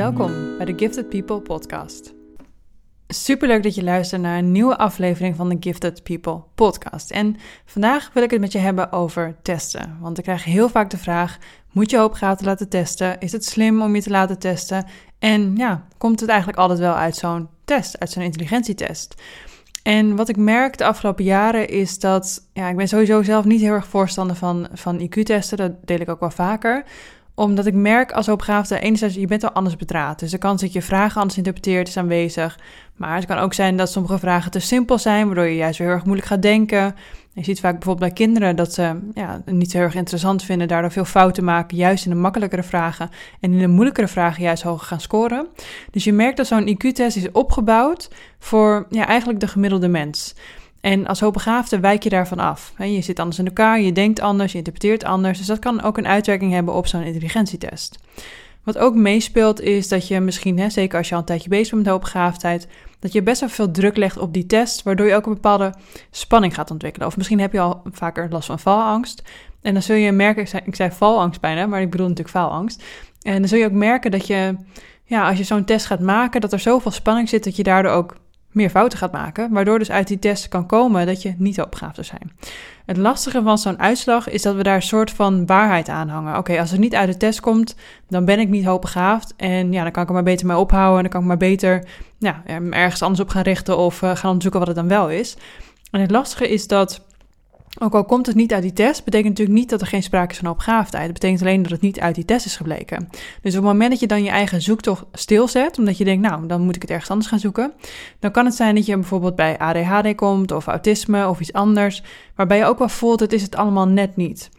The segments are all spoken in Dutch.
Welkom bij de Gifted People podcast. Superleuk dat je luistert naar een nieuwe aflevering van de Gifted People podcast. En vandaag wil ik het met je hebben over testen. Want ik krijg heel vaak de vraag: moet je hoopgaten laten testen? Is het slim om je te laten testen? En ja, komt het eigenlijk altijd wel uit zo'n test, uit zo'n intelligentietest? En wat ik merk de afgelopen jaren is dat, ja, ik ben sowieso zelf niet heel erg voorstander van, van IQ-testen, dat deel ik ook wel vaker omdat ik merk als hoopgaafde, enerzijds, je bent al anders bedraad. Dus de kans dat je vragen anders interpreteert is aanwezig. Maar het kan ook zijn dat sommige vragen te simpel zijn, waardoor je juist weer heel erg moeilijk gaat denken. Je ziet vaak bijvoorbeeld bij kinderen dat ze ja, niet zo heel erg interessant vinden, daardoor veel fouten maken, juist in de makkelijkere vragen. En in de moeilijkere vragen juist hoger gaan scoren. Dus je merkt dat zo'n IQ-test is opgebouwd voor ja, eigenlijk de gemiddelde mens. En als hoogbegaafde wijk je daarvan af. Je zit anders in elkaar, je denkt anders, je interpreteert anders. Dus dat kan ook een uitwerking hebben op zo'n intelligentietest. Wat ook meespeelt is dat je misschien, zeker als je al een tijdje bezig bent met hoogbegaafdheid, dat je best wel veel druk legt op die test, waardoor je ook een bepaalde spanning gaat ontwikkelen. Of misschien heb je al vaker last van valangst. En dan zul je merken, ik zei, ik zei valangst bijna, maar ik bedoel natuurlijk faalangst. En dan zul je ook merken dat je, ja, als je zo'n test gaat maken, dat er zoveel spanning zit dat je daardoor ook meer fouten gaat maken, waardoor dus uit die test kan komen dat je niet zou zijn. Het lastige van zo'n uitslag is dat we daar een soort van waarheid aan hangen. Oké, als het niet uit de test komt, dan ben ik niet hoogbegaafd en ja, dan kan ik er maar beter mee ophouden en dan kan ik maar beter ja, ergens anders op gaan richten of uh, gaan onderzoeken wat het dan wel is. En het lastige is dat ook al komt het niet uit die test, betekent natuurlijk niet dat er geen sprake is van opgaafdheid. Het betekent alleen dat het niet uit die test is gebleken. Dus op het moment dat je dan je eigen zoektocht stilzet, omdat je denkt, nou, dan moet ik het ergens anders gaan zoeken, dan kan het zijn dat je bijvoorbeeld bij ADHD komt of autisme of iets anders, waarbij je ook wel voelt, het is het allemaal net niet.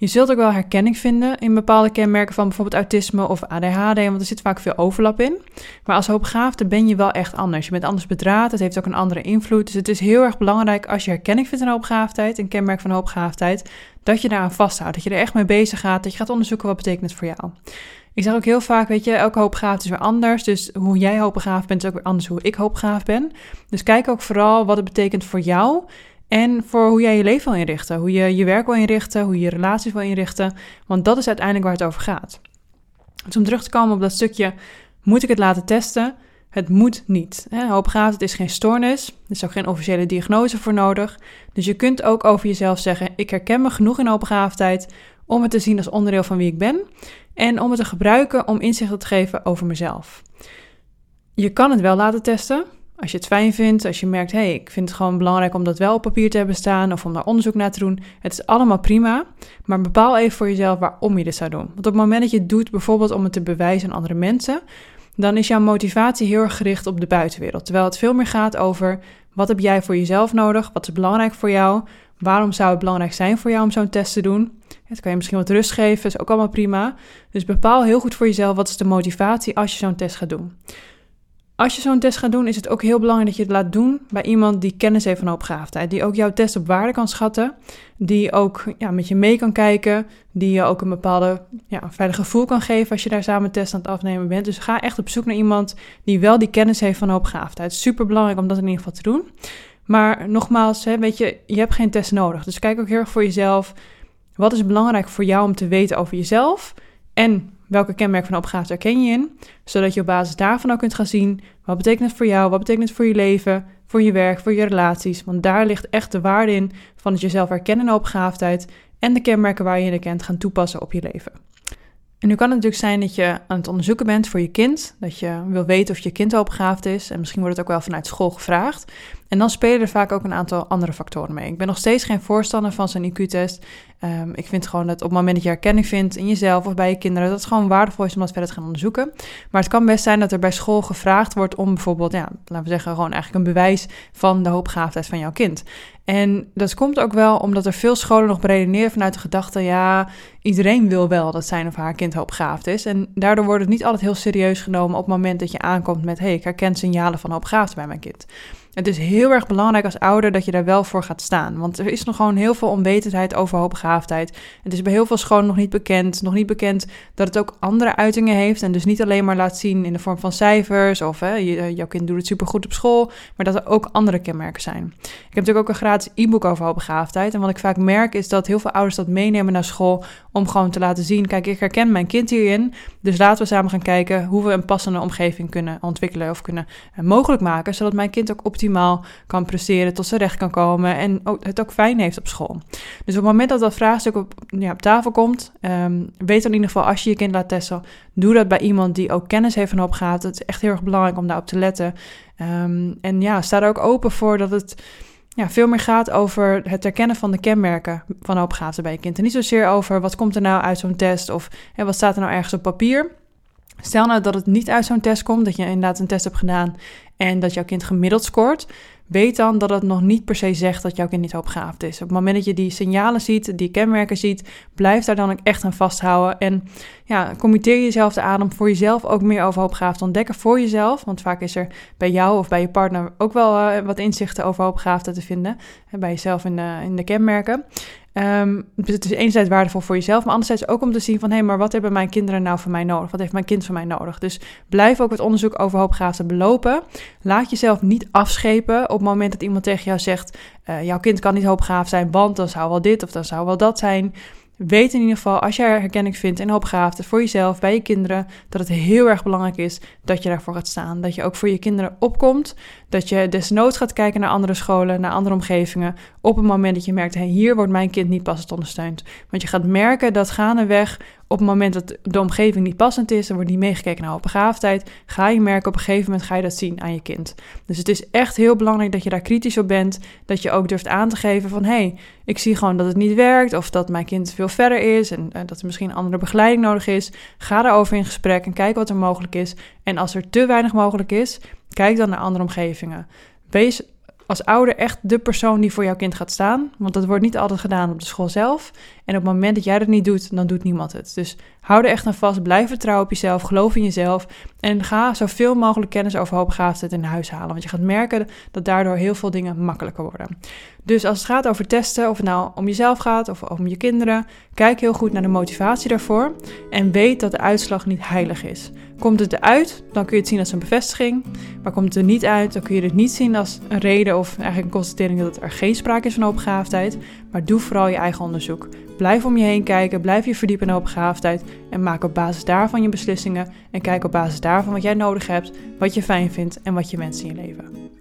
Je zult ook wel herkenning vinden in bepaalde kenmerken van bijvoorbeeld autisme of ADHD, want er zit vaak veel overlap in. Maar als hoopbegaafde ben je wel echt anders. Je bent anders bedraad, het heeft ook een andere invloed. Dus het is heel erg belangrijk als je herkenning vindt in hoopbegaafdheid, een kenmerk van hoopbegaafdheid, dat je daaraan vasthoudt. Dat je er echt mee bezig gaat, dat je gaat onderzoeken wat betekent het voor jou. Ik zeg ook heel vaak, weet je, elke hoopbegaafd is weer anders. Dus hoe jij hoopbegaafd bent, is ook weer anders hoe ik hoopbegaafd ben. Dus kijk ook vooral wat het betekent voor jou en voor hoe jij je leven wil inrichten, hoe je je werk wil inrichten, hoe je je relaties wil inrichten. Want dat is uiteindelijk waar het over gaat. Dus om terug te komen op dat stukje, moet ik het laten testen? Het moet niet. Hoopbegaafdheid is geen stoornis, er is ook geen officiële diagnose voor nodig. Dus je kunt ook over jezelf zeggen, ik herken me genoeg in hoopbegaafdheid om het te zien als onderdeel van wie ik ben. En om het te gebruiken om inzicht te geven over mezelf. Je kan het wel laten testen, als je het fijn vindt, als je merkt, hé, hey, ik vind het gewoon belangrijk om dat wel op papier te hebben staan of om daar onderzoek naar te doen. Het is allemaal prima, maar bepaal even voor jezelf waarom je dit zou doen. Want op het moment dat je het doet, bijvoorbeeld om het te bewijzen aan andere mensen, dan is jouw motivatie heel erg gericht op de buitenwereld. Terwijl het veel meer gaat over wat heb jij voor jezelf nodig, wat is belangrijk voor jou, waarom zou het belangrijk zijn voor jou om zo'n test te doen. Het kan je misschien wat rust geven, is ook allemaal prima. Dus bepaal heel goed voor jezelf wat is de motivatie als je zo'n test gaat doen. Als je zo'n test gaat doen, is het ook heel belangrijk dat je het laat doen bij iemand die kennis heeft van hoopbegaafdheid. Die ook jouw test op waarde kan schatten. Die ook ja, met je mee kan kijken. Die je ook een bepaalde ja, veilig gevoel kan geven als je daar samen test aan het afnemen bent. Dus ga echt op zoek naar iemand die wel die kennis heeft van hoopbegaafdheid. Super belangrijk om dat in ieder geval te doen. Maar nogmaals, hè, weet je, je hebt geen test nodig. Dus kijk ook heel erg voor jezelf. Wat is belangrijk voor jou om te weten over jezelf? En welke kenmerk van opgave herken je in, zodat je op basis daarvan ook kunt gaan zien wat betekent het voor jou, wat betekent het voor je leven, voor je werk, voor je relaties. Want daar ligt echt de waarde in van het jezelf herkennen in opgaafdheid en de kenmerken waar je in herkent gaan toepassen op je leven. En nu kan het natuurlijk zijn dat je aan het onderzoeken bent voor je kind, dat je wil weten of je kind hoogbegaafd is en misschien wordt het ook wel vanuit school gevraagd. En dan spelen er vaak ook een aantal andere factoren mee. Ik ben nog steeds geen voorstander van zo'n IQ-test. Ehm, ik vind gewoon dat op het moment dat je herkenning vindt in jezelf of bij je kinderen, dat het gewoon waardevol is om dat verder te gaan onderzoeken. Maar het kan best zijn dat er bij school gevraagd wordt om bijvoorbeeld, ja, laten we zeggen, gewoon eigenlijk een bewijs van de hoopbegaafdheid van jouw kind. En dat komt ook wel omdat er veel scholen nog beredeneren vanuit de gedachte, ja, iedereen wil wel dat zijn of haar kind hoopbegaafd is. En daardoor wordt het niet altijd heel serieus genomen op het moment dat je aankomt met, hé, hey, ik herken signalen van hoopbegaafd bij mijn kind. Het is heel erg belangrijk als ouder dat je daar wel voor gaat staan. Want er is nog gewoon heel veel onwetendheid over hoogbegaafdheid. Het is bij heel veel scholen nog niet bekend. Nog niet bekend dat het ook andere uitingen heeft. En dus niet alleen maar laat zien in de vorm van cijfers of hè, jouw kind doet het supergoed op school. Maar dat er ook andere kenmerken zijn. Ik heb natuurlijk ook een gratis e-book over hoogbegaafdheid. En wat ik vaak merk is dat heel veel ouders dat meenemen naar school om gewoon te laten zien: kijk, ik herken mijn kind hierin. Dus laten we samen gaan kijken hoe we een passende omgeving kunnen ontwikkelen of kunnen eh, mogelijk maken, zodat mijn kind ook optimaal kan presteren, tot zijn recht kan komen en het ook fijn heeft op school. Dus op het moment dat dat vraagstuk op, ja, op tafel komt, um, weet dan in ieder geval als je je kind laat testen, doe dat bij iemand die ook kennis heeft van opgaat. Het is echt heel erg belangrijk om daarop te letten. Um, en ja, sta er ook open voor dat het ja, veel meer gaat over het herkennen van de kenmerken van hoogbegaafden bij je kind. En niet zozeer over wat komt er nou uit zo'n test of wat staat er nou ergens op papier. Stel nou dat het niet uit zo'n test komt, dat je inderdaad een test hebt gedaan en dat jouw kind gemiddeld scoort. Weet dan dat het nog niet per se zegt dat jouw kind niet hoogbegaafd is. Op het moment dat je die signalen ziet, die kenmerken ziet, blijf daar dan ook echt aan vasthouden. En ja, committeer jezelf aan om voor jezelf ook meer over hoogbegaafd te ontdekken voor jezelf. Want vaak is er bij jou of bij je partner ook wel uh, wat inzichten over hoogbegaafdheid te vinden. Bij jezelf in de, in de kenmerken. Um, het is enerzijds waardevol voor jezelf, maar anderzijds ook om te zien van... hé, hey, maar wat hebben mijn kinderen nou van mij nodig? Wat heeft mijn kind van mij nodig? Dus blijf ook het onderzoek over hoogbegaafdheid belopen. Laat jezelf niet afschepen op het moment dat iemand tegen jou zegt... Uh, jouw kind kan niet hoogbegaafd zijn, want dan zou wel dit of dan zou wel dat zijn... Weet in ieder geval, als jij herkenning vindt in hoopgaafte voor jezelf, bij je kinderen, dat het heel erg belangrijk is dat je daarvoor gaat staan. Dat je ook voor je kinderen opkomt. Dat je desnoods gaat kijken naar andere scholen, naar andere omgevingen. Op het moment dat je merkt, hey, hier wordt mijn kind niet passend ondersteund. Want je gaat merken dat gaandeweg op het moment dat de omgeving niet passend is, er wordt niet meegekeken naar hoogbegaafdheid, ga je merken op een gegeven moment ga je dat zien aan je kind. Dus het is echt heel belangrijk dat je daar kritisch op bent, dat je ook durft aan te geven van hé, hey, ik zie gewoon dat het niet werkt of dat mijn kind veel verder is en uh, dat er misschien andere begeleiding nodig is. Ga daarover in gesprek en kijk wat er mogelijk is. En als er te weinig mogelijk is, kijk dan naar andere omgevingen. Wees als ouder echt de persoon die voor jouw kind gaat staan. Want dat wordt niet altijd gedaan op de school zelf. En op het moment dat jij dat niet doet, dan doet niemand het. Dus hou er echt aan vast. Blijf vertrouwen op jezelf. Geloof in jezelf. En ga zoveel mogelijk kennis over hoogbegaafdheid in huis halen. Want je gaat merken dat daardoor heel veel dingen makkelijker worden. Dus als het gaat over testen, of het nou om jezelf gaat of om je kinderen, kijk heel goed naar de motivatie daarvoor. En weet dat de uitslag niet heilig is. Komt het eruit, dan kun je het zien als een bevestiging. Maar komt het er niet uit, dan kun je het niet zien als een reden of eigenlijk een constatering dat er geen sprake is van hoogbegaafdheid. Maar doe vooral je eigen onderzoek. Blijf om je heen kijken, blijf je verdiepen in hoogbegaafdheid en maak op basis daarvan je beslissingen. En kijk op basis daarvan wat jij nodig hebt, wat je fijn vindt en wat je wenst in je leven.